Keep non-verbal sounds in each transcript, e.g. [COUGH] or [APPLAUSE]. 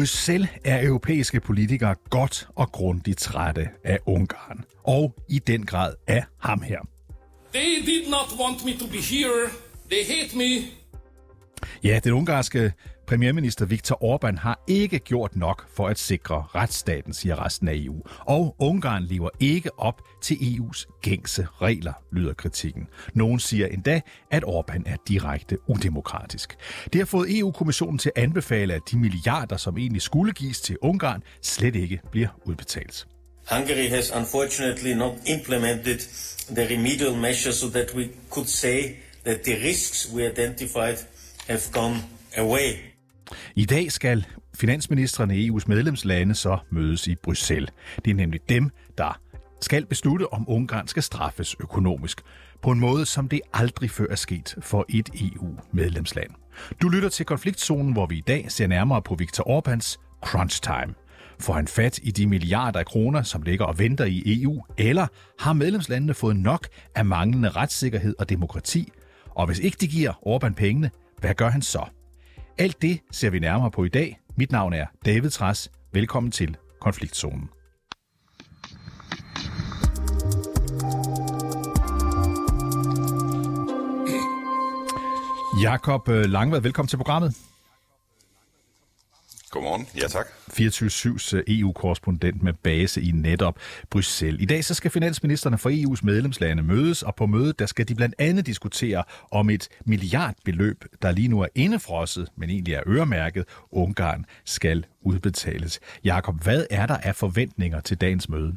Bruxelles er europæiske politikere godt og grundigt trætte af Ungarn. Og i den grad af ham her. They did not want me to be here. They hate me. Ja, den ungarske premierminister Viktor Orbán har ikke gjort nok for at sikre retsstaten, siger resten af EU. Og Ungarn lever ikke op til EU's gængse regler, lyder kritikken. Nogen siger endda, at Orbán er direkte udemokratisk. Det har fået EU-kommissionen til at anbefale, at de milliarder, som egentlig skulle gives til Ungarn, slet ikke bliver udbetalt. Hungary has unfortunately not implemented the remedial measures so that we could say that the risks we identified have gone away. I dag skal finansministerne i EU's medlemslande så mødes i Bruxelles. Det er nemlig dem, der skal beslutte, om Ungarn skal straffes økonomisk, på en måde, som det aldrig før er sket for et EU-medlemsland. Du lytter til konfliktzonen, hvor vi i dag ser nærmere på Viktor Orbans crunch time. Får han fat i de milliarder af kroner, som ligger og venter i EU, eller har medlemslandene fået nok af manglende retssikkerhed og demokrati? Og hvis ikke de giver Orbán pengene, hvad gør han så? Alt det ser vi nærmere på i dag. Mit navn er David Træs. Velkommen til Konfliktzonen. Jakob øh, Langvad, velkommen til programmet. Godmorgen. Ja, tak. 24-7's øh, EU-korrespondent med base i netop Bruxelles. I dag så skal finansministerne for EU's medlemslande mødes, og på mødet der skal de blandt andet diskutere om et milliardbeløb, der lige nu er indefrosset, men egentlig er øremærket, Ungarn skal udbetales. Jakob, hvad er der af forventninger til dagens møde?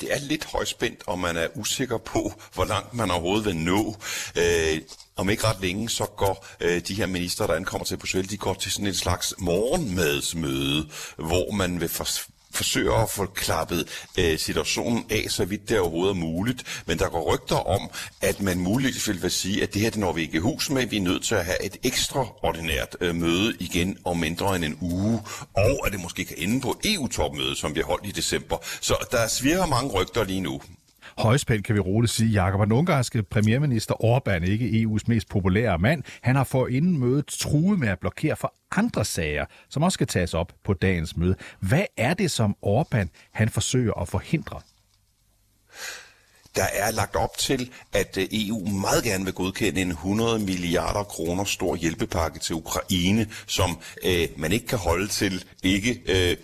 Det er lidt højspændt, og man er usikker på, hvor langt man overhovedet vil nå. Øh, om ikke ret længe, så går øh, de her minister, der ankommer til Bruxelles, de går til sådan et slags morgenmadsmøde, hvor man vil for, forsøger at få klappet øh, situationen af, så vidt det overhovedet er muligt. Men der går rygter om, at man muligvis vil sige, at det her det når vi ikke i hus med. Vi er nødt til at have et ekstraordinært øh, møde igen om mindre end en uge. Og at det måske kan ende på EU-topmødet, e som vi har holdt i december. Så der svirrer mange rygter lige nu højspænd, kan vi roligt sige, Jakob. Den ungarske premierminister Orbán, ikke EU's mest populære mand, han har for inden mødet truet med at blokere for andre sager, som også skal tages op på dagens møde. Hvad er det, som Orbán han forsøger at forhindre? Der er lagt op til, at øh, EU meget gerne vil godkende en 100 milliarder kroner stor hjælpepakke til Ukraine, som øh, man ikke kan holde til ikke øh,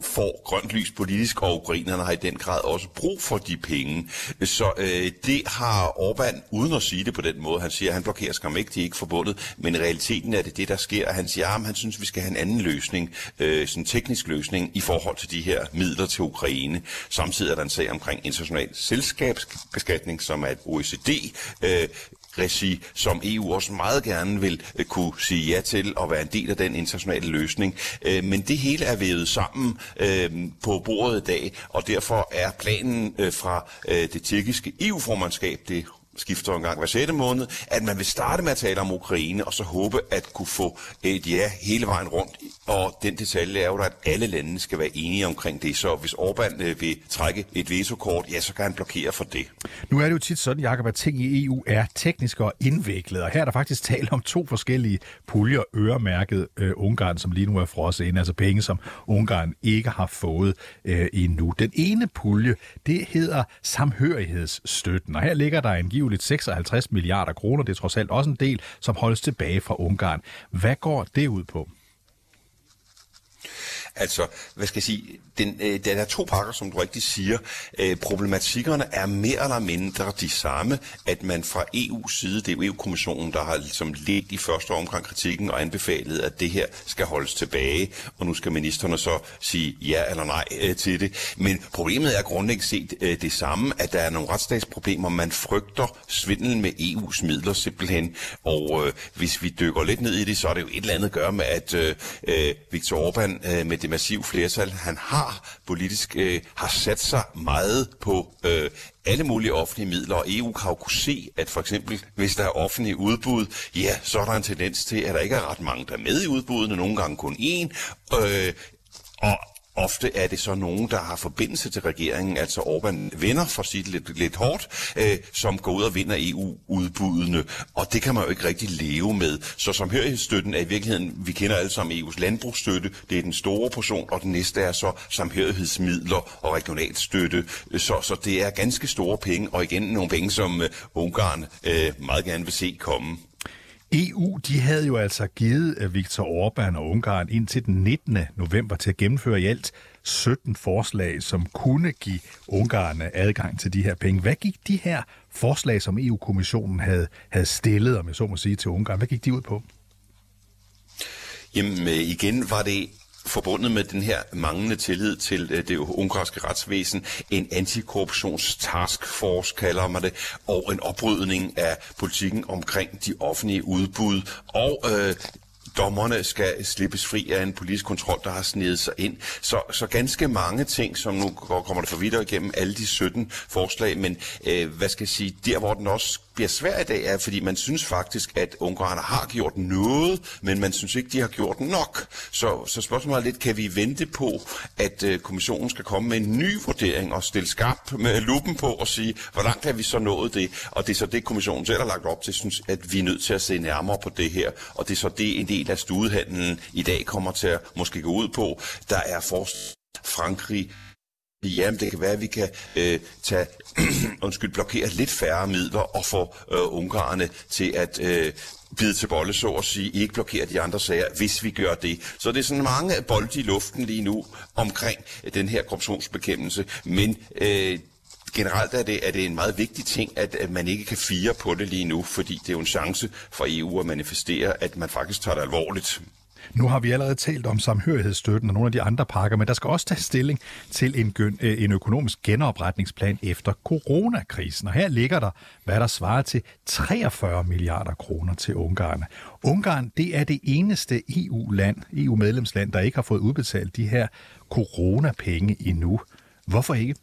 får grønt lys politisk, og ukrainerne har i den grad også brug for de penge. Så øh, det har Orbán, uden at sige det på den måde, han siger, at han blokerer skam ikke, de er ikke forbundet, men i realiteten er det det, der sker. Han siger, at han synes, at vi skal have en anden løsning, øh, sådan en teknisk løsning i forhold til de her midler til Ukraine. Samtidig er der en sag omkring international selskabsbeskatning, som er et OECD øh, regi, som EU også meget gerne vil øh, kunne sige ja til og være en del af den internationale løsning. Øh, men det hele er vævet sammen øh, på bordet i dag, og derfor er planen øh, fra øh, det tjekkiske EU-formandskab, det skifter en gang hver 6. måned, at man vil starte med at tale om Ukraine, og så håbe at kunne få et ja hele vejen rundt. Og den detalje er jo, at alle lande skal være enige omkring det, så hvis Orbán øh, vil trække et vetokort, ja, så kan han blokere for det. Nu er det jo tit sådan, Jacob, at ting i EU er tekniske og indviklede, og her er der faktisk tale om to forskellige puljer øremærket øh, Ungarn, som lige nu er frosset ind, altså penge, som Ungarn ikke har fået øh, endnu. Den ene pulje, det hedder samhørighedsstøtten, og her ligger der en angiveligt 56 milliarder kroner. Det er trods alt også en del, som holdes tilbage fra Ungarn. Hvad går det ud på? Altså, hvad skal jeg sige, den, øh, der er to pakker, som du rigtig siger. Øh, problematikkerne er mere eller mindre de samme, at man fra EU's side, det er EU-kommissionen, der har ligesom let i første omgang kritikken og anbefalet, at det her skal holdes tilbage, og nu skal ministerne så sige ja eller nej øh, til det. Men problemet er grundlæggende set øh, det samme, at der er nogle retsstatsproblemer. Man frygter svindel med EU's midler simpelthen, og øh, hvis vi dykker lidt ned i det, så er det jo et eller andet at gøre med, at øh, øh Viktor Orbán øh, med det massive flertal, han har politisk, øh, har sat sig meget på øh, alle mulige offentlige midler, og EU kan jo kunne se, at for eksempel, hvis der er offentlige udbud, ja, så er der en tendens til, at der ikke er ret mange, der er med i udbuddene, nogle gange kun én, øh, og ofte er det så nogen, der har forbindelse til regeringen, altså Orbán venner, for at sige det lidt, lidt hårdt, øh, som går ud og vinder EU-udbuddene, og det kan man jo ikke rigtig leve med. Så samhørighedsstøtten er i virkeligheden, vi kender alle sammen EU's landbrugsstøtte, det er den store portion, og den næste er så samhørighedsmidler og regionalstøtte, så, så det er ganske store penge, og igen nogle penge, som øh, Ungarn øh, meget gerne vil se komme. EU de havde jo altså givet øh, Viktor Orbán og Ungarn indtil den 19. november til at gennemføre i alt 17 forslag, som kunne give Ungarn øh, adgang til de her penge. Hvad gik de her forslag, som EU-kommissionen havde, havde stillet, om jeg så må sige, til Ungarn, hvad gik de ud på? Jamen øh, igen var det forbundet med den her manglende tillid til øh, det ungarske retsvæsen, en antikorruptionstaskforce kalder man det, og en oprydning af politikken omkring de offentlige udbud, og øh, dommerne skal slippes fri af en politisk kontrol, der har snedet sig ind. Så, så ganske mange ting, som nu kommer det for videre igennem alle de 17 forslag, men øh, hvad skal jeg sige, der hvor den også bliver svær i dag, er, fordi man synes faktisk, at ungarerne har gjort noget, men man synes ikke, de har gjort nok. Så, så spørgsmålet er lidt, kan vi vente på, at øh, kommissionen skal komme med en ny vurdering og stille skarp med lupen på og sige, hvor langt har vi så nået det? Og det er så det, kommissionen selv har lagt op til, synes, at vi er nødt til at se nærmere på det her. Og det er så det, en del af studehandlen i dag kommer til at måske gå ud på. Der er forst Frankrig, Jamen, det kan være, at vi kan øh, tage, [CLEARS THROAT] undskyld, blokere lidt færre midler og få øh, ungarerne til at øh, bide til bolle, så at sige, ikke blokere de andre sager, hvis vi gør det. Så det er sådan mange bolde i luften lige nu omkring øh, den her korruptionsbekæmpelse, men øh, generelt er det, er det en meget vigtig ting, at, at man ikke kan fire på det lige nu, fordi det er jo en chance for EU at manifestere, at man faktisk tager det alvorligt. Nu har vi allerede talt om samhørighedsstøtten og nogle af de andre pakker, men der skal også tage stilling til en, gøn, øh, en økonomisk genopretningsplan efter coronakrisen. Og her ligger der, hvad der svarer til 43 milliarder kroner til Ungarn. Ungarn, det er det eneste EU-land, EU-medlemsland, der ikke har fået udbetalt de her coronapenge endnu. Hvorfor ikke?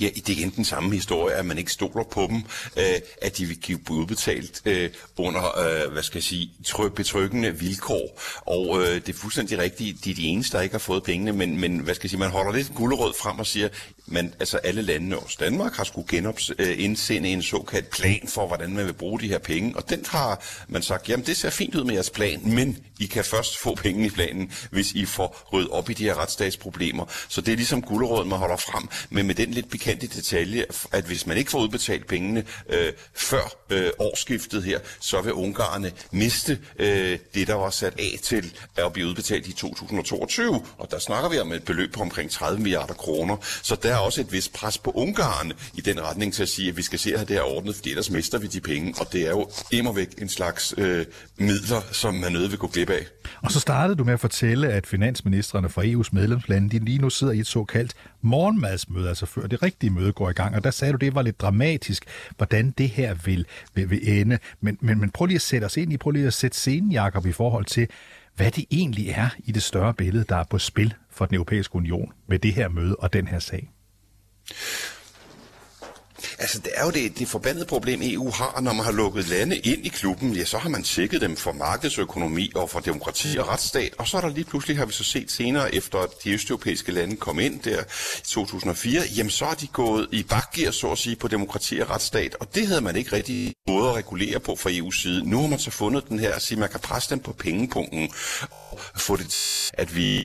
Ja, det er igen den samme historie, at man ikke stoler på dem, øh, at de vil give udbetalt øh, under, øh, hvad skal jeg sige, tryk, betryggende vilkår. Og øh, det er fuldstændig rigtigt, de er de eneste, der ikke har fået pengene, men, men hvad skal jeg sige, man holder lidt gulderød frem og siger, men altså alle landene, også Danmark, har skulle genops, øh, en såkaldt plan for, hvordan man vil bruge de her penge. Og den har man sagt, jamen det ser fint ud med jeres plan, men I kan først få penge i planen, hvis I får ryddet op i de her retsstatsproblemer. Så det er ligesom gulderød, man holder frem, men med den lidt pikante detalje, at hvis man ikke får udbetalt pengene øh, før øh, årsskiftet her, så vil ungarerne miste øh, det, der var sat af til at blive udbetalt i 2022. Og der snakker vi om et beløb på omkring 30 milliarder kroner. Så der er også et vist pres på Ungarn i den retning til at sige, at vi skal se at have det her ordnet, fordi ellers mister vi de penge. Og det er jo immer væk en slags øh, midler, som man nødt vil gå glip af. Og så startede du med at fortælle, at finansministerne fra EU's medlemslande, de lige nu sidder i et såkaldt morgenmadsmøde, altså før det rigtige møde går i gang. Og der sagde du, det var lidt dramatisk, hvordan det her vil, vil, vil ende. Men, men, men prøv lige at sætte os ind i, prøv lige at sætte scenen, Jacob, i forhold til, hvad det egentlig er i det større billede, der er på spil for den europæiske union med det her møde og den her sag. Altså, det er jo det, det forbandede problem, EU har, når man har lukket lande ind i klubben, ja, så har man tjekket dem for markedsøkonomi og for demokrati og retsstat, og så er der lige pludselig, har vi så set senere, efter at de østeuropæiske lande kom ind der i 2004, jamen så er de gået i bakgear, så at sige, på demokrati og retsstat, og det havde man ikke rigtig måde at regulere på fra EU's side. Nu har man så fundet den her at sige, man kan presse dem på pengepunkten og få det, at vi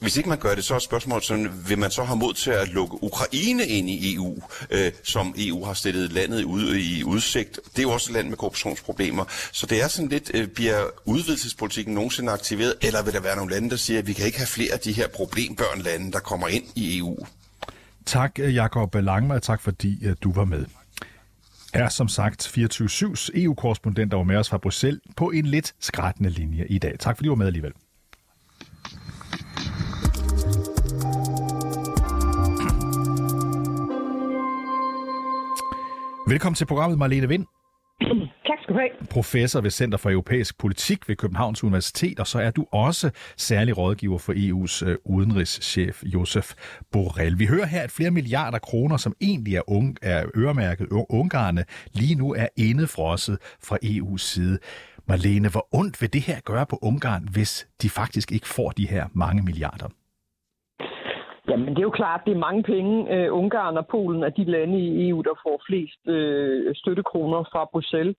hvis ikke man gør det, så er spørgsmålet sådan, vil man så have mod til at lukke Ukraine ind i EU, øh, som EU har stillet landet ud i udsigt. Det er jo også et land med korruptionsproblemer. Så det er sådan lidt, øh, bliver udvidelsespolitikken nogensinde aktiveret, eller vil der være nogle lande, der siger, at vi kan ikke have flere af de her problembørnlande, der kommer ind i EU? Tak, øh, Jakob Langmar, tak fordi at du var med er som sagt 24-7's EU-korrespondent, der var med os fra Bruxelles på en lidt skrættende linje i dag. Tak fordi du var med alligevel. Velkommen til programmet, Marlene Vind. [CLEARS THROAT] Tak skal du have. Professor ved Center for Europæisk Politik ved Københavns Universitet, og så er du også særlig rådgiver for EU's øh, udenrigschef Josef Borrell. Vi hører her, at flere milliarder kroner, som egentlig er, unge, er øremærket ungarne, lige nu er indefrosset fra EU's side. Marlene, hvor ondt vil det her gøre på Ungarn, hvis de faktisk ikke får de her mange milliarder? Jamen, det er jo klart, det er mange penge. Uh, Ungarn og Polen er de lande i EU, der får flest uh, støttekroner fra Bruxelles.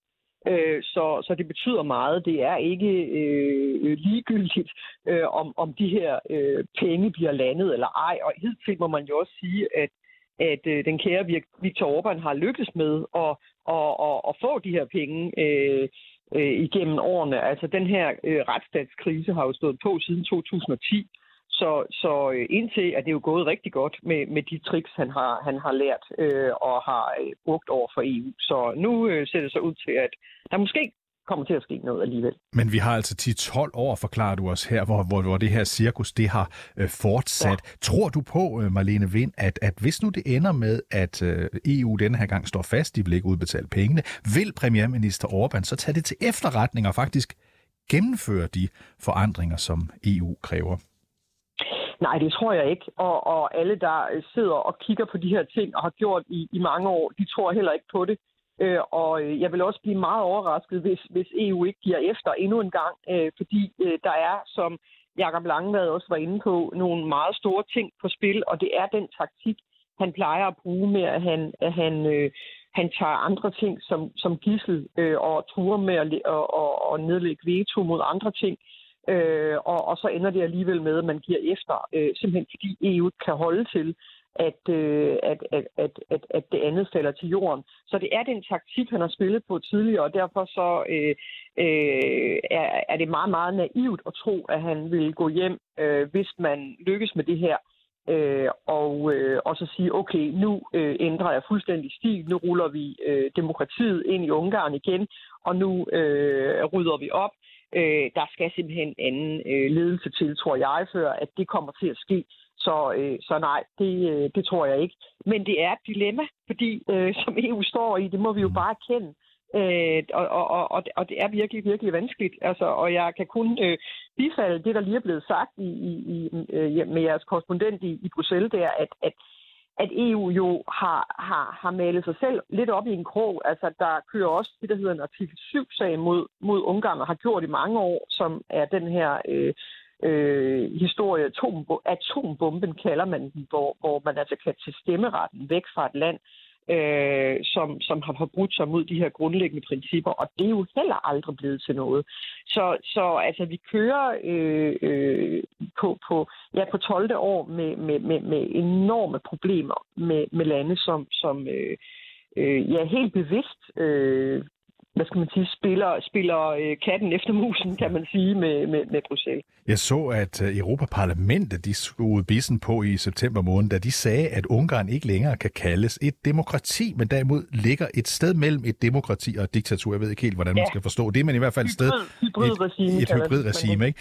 Uh, så, så det betyder meget. Det er ikke øh, ligegyldigt, øh, om, om de her øh, penge bliver landet eller ej. Og hidtil må man jo også sige, at at øh, den kære Viktor Orbán har lykkes med at, at, at, at få de her penge øh, øh, igennem årene. Altså den her øh, retsstatskrise har jo stået på siden 2010, så, så øh, indtil er det jo gået rigtig godt med, med de tricks, han har, han har lært øh, og har øh, brugt over for EU. Så nu øh, ser det så ud til, at der måske kommer til at ske noget alligevel. Men vi har altså 10-12 år, forklarer du os her, hvor, hvor, hvor det her cirkus det har øh, fortsat. Ja. Tror du på, øh, Marlene Vind, at, at hvis nu det ender med, at øh, EU denne her gang står fast, de vil ikke udbetale pengene, vil premierminister Orbán så tage det til efterretning og faktisk gennemføre de forandringer, som EU kræver? Nej, det tror jeg ikke. Og, og alle, der øh, sidder og kigger på de her ting og har gjort i, i mange år, de tror heller ikke på det. Øh, og øh, jeg vil også blive meget overrasket, hvis, hvis EU ikke giver efter endnu en gang, øh, fordi øh, der er, som Jakob Langevad også var inde på, nogle meget store ting på spil, og det er den taktik, han plejer at bruge med, at han, at han, øh, han tager andre ting som, som gissel øh, og truer med at og, og, og nedlægge veto mod andre ting. Øh, og, og så ender det alligevel med, at man giver efter, øh, simpelthen fordi EU kan holde til, at, øh, at, at, at, at, at det andet falder til jorden. Så det er den taktik, han har spillet på tidligere, og derfor så øh, øh, er, er det meget, meget naivt at tro, at han vil gå hjem, øh, hvis man lykkes med det her. Øh, og, øh, og så sige, okay, nu øh, ændrer jeg fuldstændig stil, nu ruller vi øh, demokratiet ind i Ungarn igen, og nu øh, rydder vi op. Øh, der skal simpelthen anden øh, ledelse til, tror jeg, før at det kommer til at ske. Så, øh, så nej, det, øh, det tror jeg ikke. Men det er et dilemma, fordi øh, [LAUGHS] som EU står i, det må vi jo bare kende. Øh, og, og, og, og det er virkelig, virkelig vanskeligt. Altså, og jeg kan kun øh, bifalde det, der lige er blevet sagt i, i, i, øh, med jeres korrespondent i, i Bruxelles, det er, at, at at EU jo har, har, har malet sig selv lidt op i en krog. Altså, der kører også det, der hedder en artikel 7-sag mod, mod Ungarn, og har gjort i mange år, som er den her øh, øh, historie, atom, atombomben kalder man den, hvor, hvor man altså kan tage stemmeretten væk fra et land, øh, som, som har forbrudt sig mod de her grundlæggende principper, og det er jo heller aldrig blevet til noget. Så, så altså, vi kører øh, øh, på, på, ja, på 12. år med, med, med, med enorme problemer med, med lande, som, som øh, øh, ja, helt bevidst øh, hvad skal man sige, spiller, spiller øh, katten efter musen, kan man sige, med, med, med Bruxelles. Jeg så, at øh, Europaparlamentet de skruede bissen på i september måned, da de sagde, at Ungarn ikke længere kan kaldes et demokrati, men derimod ligger et sted mellem et demokrati og et diktatur. Jeg ved ikke helt, hvordan ja. man skal forstå det, men i hvert fald et sted... Hybridregime. Et, et hybridregime, ikke?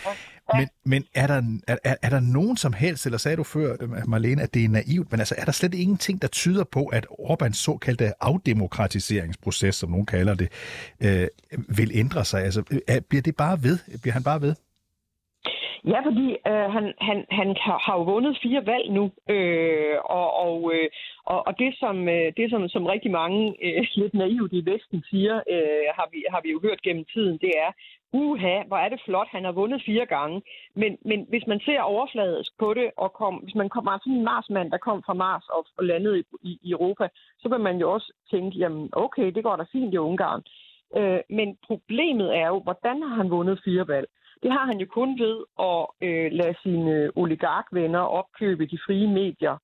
Men, men er, der, er, er der nogen som helst, eller sagde du før, øh, Marlene, at det er naivt, men altså er der slet ingenting, der tyder på, at Orbáns såkaldte afdemokratiseringsproces, som nogen kalder det, øh, vil ændre sig? Altså, øh, er, bliver det bare ved? Bliver han bare ved? Ja, fordi øh, han, han, han har jo vundet fire valg nu, øh, og, og, øh, og, og det, som, øh, det som, som rigtig mange øh, [LAUGHS] lidt naivt i Vesten siger, øh, har, vi, har vi jo hørt gennem tiden, det er, uha, hvor er det flot, han har vundet fire gange. Men, men hvis man ser overfladisk på det, og kom, hvis man kommer sådan altså en Marsmand, der kom fra Mars og, og landede i, i, i Europa, så vil man jo også tænke, jamen okay, det går da fint i Ungarn. Øh, men problemet er jo, hvordan har han vundet fire valg? Det har han jo kun ved at øh, lade sine øh, oligarkvenner opkøbe de frie medier,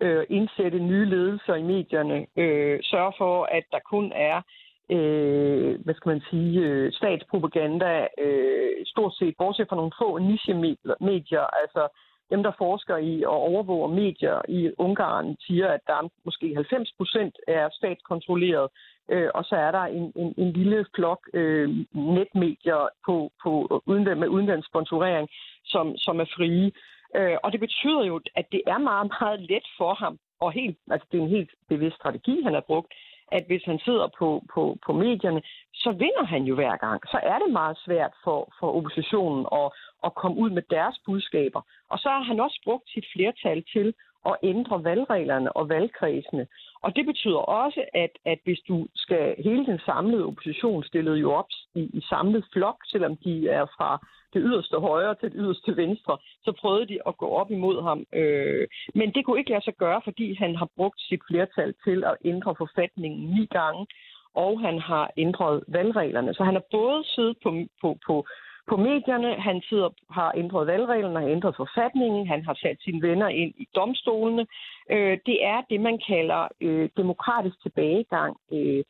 øh, indsætte nye ledelser i medierne, øh, sørge for, at der kun er øh, hvad skal man sige, øh, statspropaganda, øh, stort set, bortset fra nogle få niche-medier, altså dem, der forsker i og overvåger medier i Ungarn, siger, at der er måske 90 procent er statskontrolleret, øh, og så er der en, en, en lille flok øh, netmedier på, på uden, med udenlandsk sponsorering, som, som er frie. Øh, og det betyder jo, at det er meget, meget let for ham, og helt, altså det er en helt bevidst strategi, han har brugt, at hvis han sidder på, på, på medierne, så vinder han jo hver gang. Så er det meget svært for, for oppositionen at, at komme ud med deres budskaber. Og så har han også brugt sit flertal til at ændre valgreglerne og valgkredsene. Og det betyder også, at, at hvis du skal hele den samlede opposition stillede jo op i, i samlet flok, selvom de er fra det yderste højre til det yderste venstre, så prøvede de at gå op imod ham. Øh, men det kunne ikke lade sig gøre, fordi han har brugt sit flertal til at ændre forfatningen ni gange, og han har ændret valgreglerne. Så han har både siddet på, på, på, på medierne, han sidder, har ændret valgreglerne, har ændret forfatningen, han har sat sine venner ind i domstolene. Øh, det er det, man kalder øh, demokratisk tilbagegang. Øh,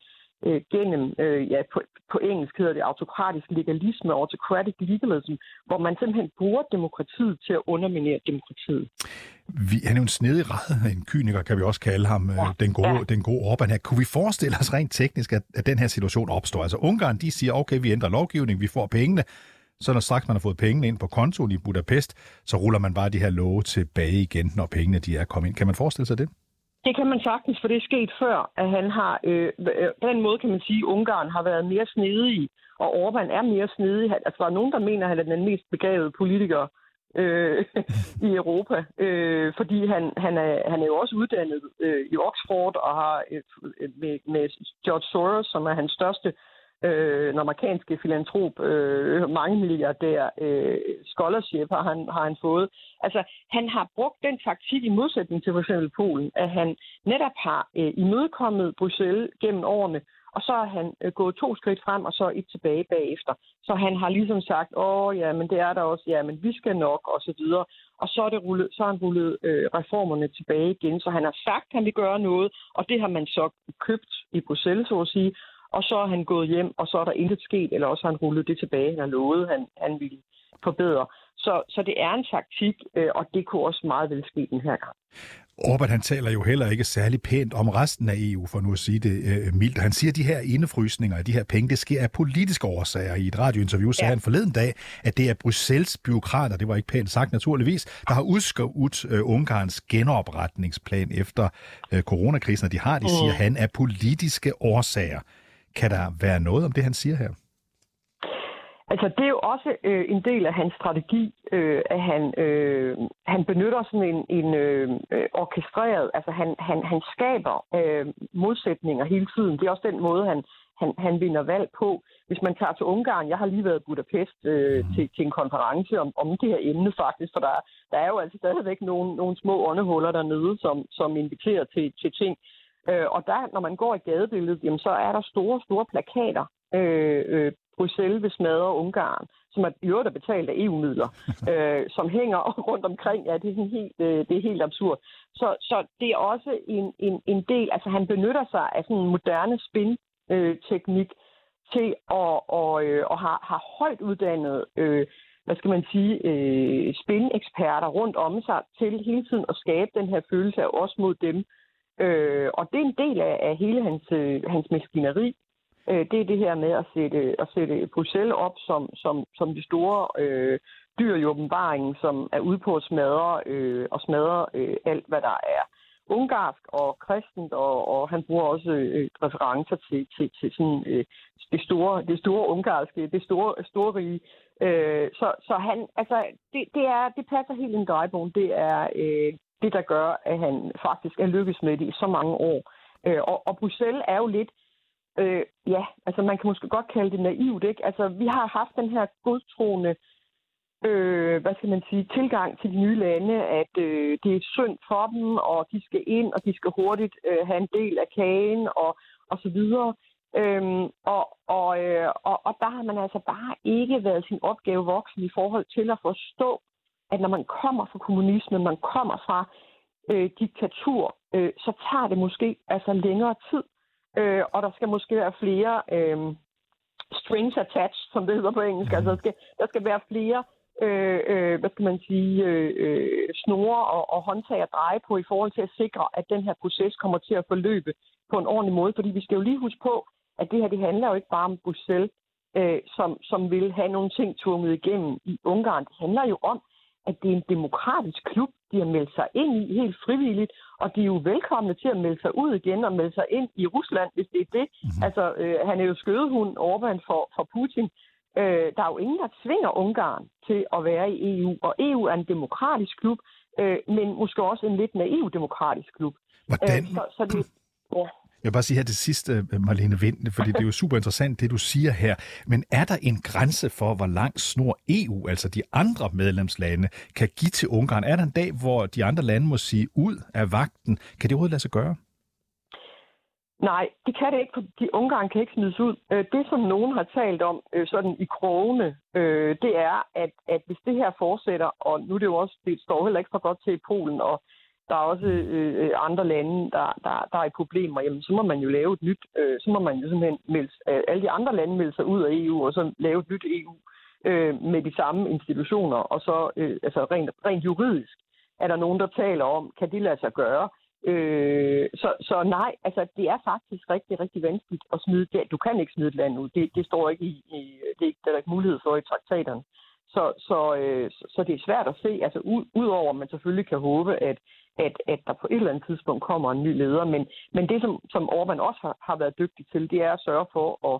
øh, gennem, øh, ja, på, på engelsk hedder det autokratisk legalisme, autocratic legalism, hvor man simpelthen bruger demokratiet til at underminere demokratiet. Vi, han er jo en snedig ræd, en kyniker kan vi også kalde ham, øh, ja. den, gode, ja. den gode Orbán her. Kunne vi forestille os rent teknisk, at, at den her situation opstår? Altså Ungarn, de siger, okay, vi ændrer lovgivning, vi får pengene, så når straks man har fået pengene ind på kontoen i Budapest, så ruller man bare de her love tilbage igen, når pengene de er kommet ind. Kan man forestille sig det? Det kan man sagtens, for det er sket før, at han har, øh, øh på den måde kan man sige, at Ungarn har været mere snedig, og Orbán er mere snedig. Altså, der er nogen, der mener, at han er den mest begavede politiker øh, [LAUGHS] i Europa, øh, fordi han, han, er, han er jo også uddannet øh, i Oxford og har øh, med, med George Soros, som er hans største øh, den amerikanske filantrop, øh, mange milliardær øh, scholarship har han, har han fået. Altså, han har brugt den taktik i modsætning til f.eks. Polen, at han netop har øh, imødekommet Bruxelles gennem årene, og så har han øh, gået to skridt frem, og så et tilbage bagefter. Så han har ligesom sagt, åh ja, men det er der også, ja, men vi skal nok, og så videre. Og så, er det rullet, så har han rullet øh, reformerne tilbage igen. Så han har sagt, at han vil gøre noget, og det har man så købt i Bruxelles, så at sige og så er han gået hjem, og så er der intet sket, eller også har han rullet det tilbage, han lovet, han, han ville forbedre. Så, så det er en taktik, øh, og det kunne også meget vel ske den her gang. Orbán han taler jo heller ikke særlig pænt om resten af EU, for nu at sige det øh, mildt. Han siger, at de her indefrysninger af de her penge, det sker af politiske årsager. I et radiointerview sagde ja. han forleden dag, at det er Bruxelles byråkrater, det var ikke pænt sagt naturligvis, der har udskåret øh, Ungarns genopretningsplan efter øh, coronakrisen, og de har, de siger, mm. han er politiske årsager. Kan der være noget om det, han siger her? Altså, det er jo også øh, en del af hans strategi, øh, at han, øh, han benytter sådan en, en øh, orkestreret, altså han, han, han skaber øh, modsætninger hele tiden. Det er også den måde, han, han, han vinder valg på. Hvis man tager til Ungarn, jeg har lige været i Budapest øh, til, til en konference om, om det her emne faktisk, for der, der er jo altså stadigvæk nogle, nogle små åndehuller dernede, som, som inviterer til, til ting. Øh, og der, når man går i gadebilledet, jamen, så er der store, store plakater. Øh, øh, Bruxelles vil smadre Ungarn, som er i øvrigt er betalt af EU-midler, [LAUGHS] øh, som hænger [LAUGHS] rundt omkring. Ja, det er, sådan helt, øh, det er helt absurd. Så, så det er også en, en, en del, altså han benytter sig af sådan en moderne spin-teknik til at og, øh, og har, har højt uddannet øh, hvad skal man sige, øh, spin-eksperter rundt om sig til hele tiden at skabe den her følelse af os mod dem, Øh, og det er en del af, af hele hans, øh, hans maskineri. Øh, det er det her med at sætte, at sætte Bruxelles op som, som, som det store øh, dyr i åbenbaringen, som er ude på at smadre øh, og smadre øh, alt, hvad der er ungarsk og kristent, og, og han bruger også øh, referencer til, til, til sådan, øh, det, store, det store ungarske, det store, store rige. Øh, så, så han, altså, det, det, er, det passer helt en drejebogen. Det er, øh, det, der gør, at han faktisk er lykkes med det i så mange år. Øh, og, og Bruxelles er jo lidt, øh, ja, altså man kan måske godt kalde det naivt, ikke? Altså vi har haft den her godtroende, øh, hvad skal man sige, tilgang til de nye lande, at øh, det er synd for dem, og de skal ind, og de skal hurtigt øh, have en del af kagen, og, og så videre. Øhm, og, og, øh, og, og der har man altså bare ikke været sin opgave voksen i forhold til at forstå, at når man kommer fra kommunismen, man kommer fra øh, diktatur, øh, så tager det måske altså længere tid, øh, og der skal måske være flere øh, strings attached, som det hedder på engelsk. Altså der skal, der skal være flere øh, øh, hvad skal man sige, øh, øh, snore og, og håndtag at dreje på i forhold til at sikre, at den her proces kommer til at forløbe på en ordentlig måde. Fordi vi skal jo lige huske på, at det her det handler jo ikke bare om Bruxelles, øh, som, som vil have nogle ting tvunget igennem i Ungarn. Det handler jo om, at det er en demokratisk klub, de har meldt sig ind i helt frivilligt, og de er jo velkomne til at melde sig ud igen og melde sig ind i Rusland, hvis det er det. Mm-hmm. Altså, øh, han er jo skødehund Orbán for, for Putin, Øh, der er jo ingen, der tvinger Ungarn til at være i EU, og EU er en demokratisk klub, øh, men måske også en lidt naiv demokratisk klub. Hvordan? Øh, så, så det, ja. Jeg vil bare sige her til sidst, øh, Marlene Vind, fordi det er jo super interessant, det du siger her. Men er der en grænse for, hvor lang snor EU, altså de andre medlemslande, kan give til Ungarn? Er der en dag, hvor de andre lande må sige ud af vagten? Kan det overhovedet lade sig gøre? Nej, det kan det ikke, fordi Ungarn kan ikke smides ud. Øh, det, som nogen har talt om øh, sådan i krogene, det er, at, at hvis det her fortsætter, og nu er det jo også, det står heller ikke så godt til i Polen, og der er også øh, øh, andre lande, der, der, der er i problemer, jamen så må man jo lave et nyt, øh, så må man jo simpelthen melde, øh, alle de andre lande melde sig ud af EU, og så lave et nyt EU øh, med de samme institutioner, og så øh, altså rent, rent juridisk er der nogen, der taler om, kan det lade sig gøre? Øh, så, så nej, altså det er faktisk rigtig, rigtig vanskeligt at smide det. Du kan ikke smide et land ud. Det, det står ikke i, i det, er, der er ikke mulighed for i traktaterne. Så, så, øh, så det er svært at se, altså ud, udover at man selvfølgelig kan håbe, at, at, at der på et eller andet tidspunkt kommer en ny leder. Men, men det, som, som Orbán også har, har været dygtig til, det er at sørge for at,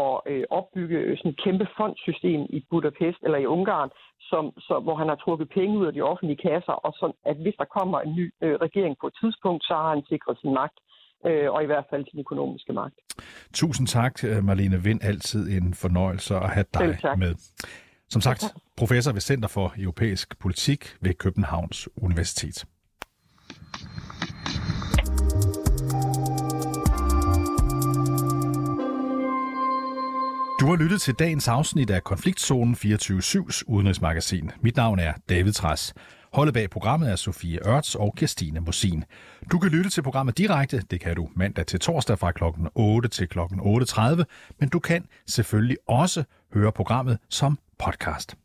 at øh, opbygge sådan et kæmpe fondsystem i Budapest eller i Ungarn, som, så, hvor han har trukket penge ud af de offentlige kasser, og så, at hvis der kommer en ny øh, regering på et tidspunkt, så har han sikret sin magt øh, og i hvert fald sin økonomiske magt. Tusind tak, Marlene Vind. Altid en fornøjelse at have dig med. Som sagt, professor ved Center for Europæisk Politik ved Københavns Universitet. Du har lyttet til dagens afsnit af Konfliktzonen 24-7's udenrigsmagasin. Mit navn er David Træs. Holdet bag programmet er Sofie Ørts og Kirstine Mosin. Du kan lytte til programmet direkte, det kan du mandag til torsdag fra kl. 8 til kl. 8.30, men du kan selvfølgelig også høre programmet som podcast.